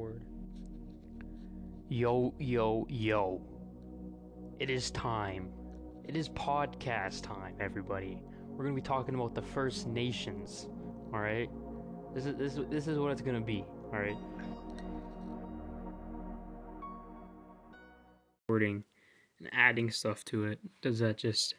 record. Yo, yo, yo. It is time. It is podcast time, everybody. We're gonna be talking about the First Nations. All right. This is this this is what it's gonna be. All right. Recording and adding stuff to it. Does that just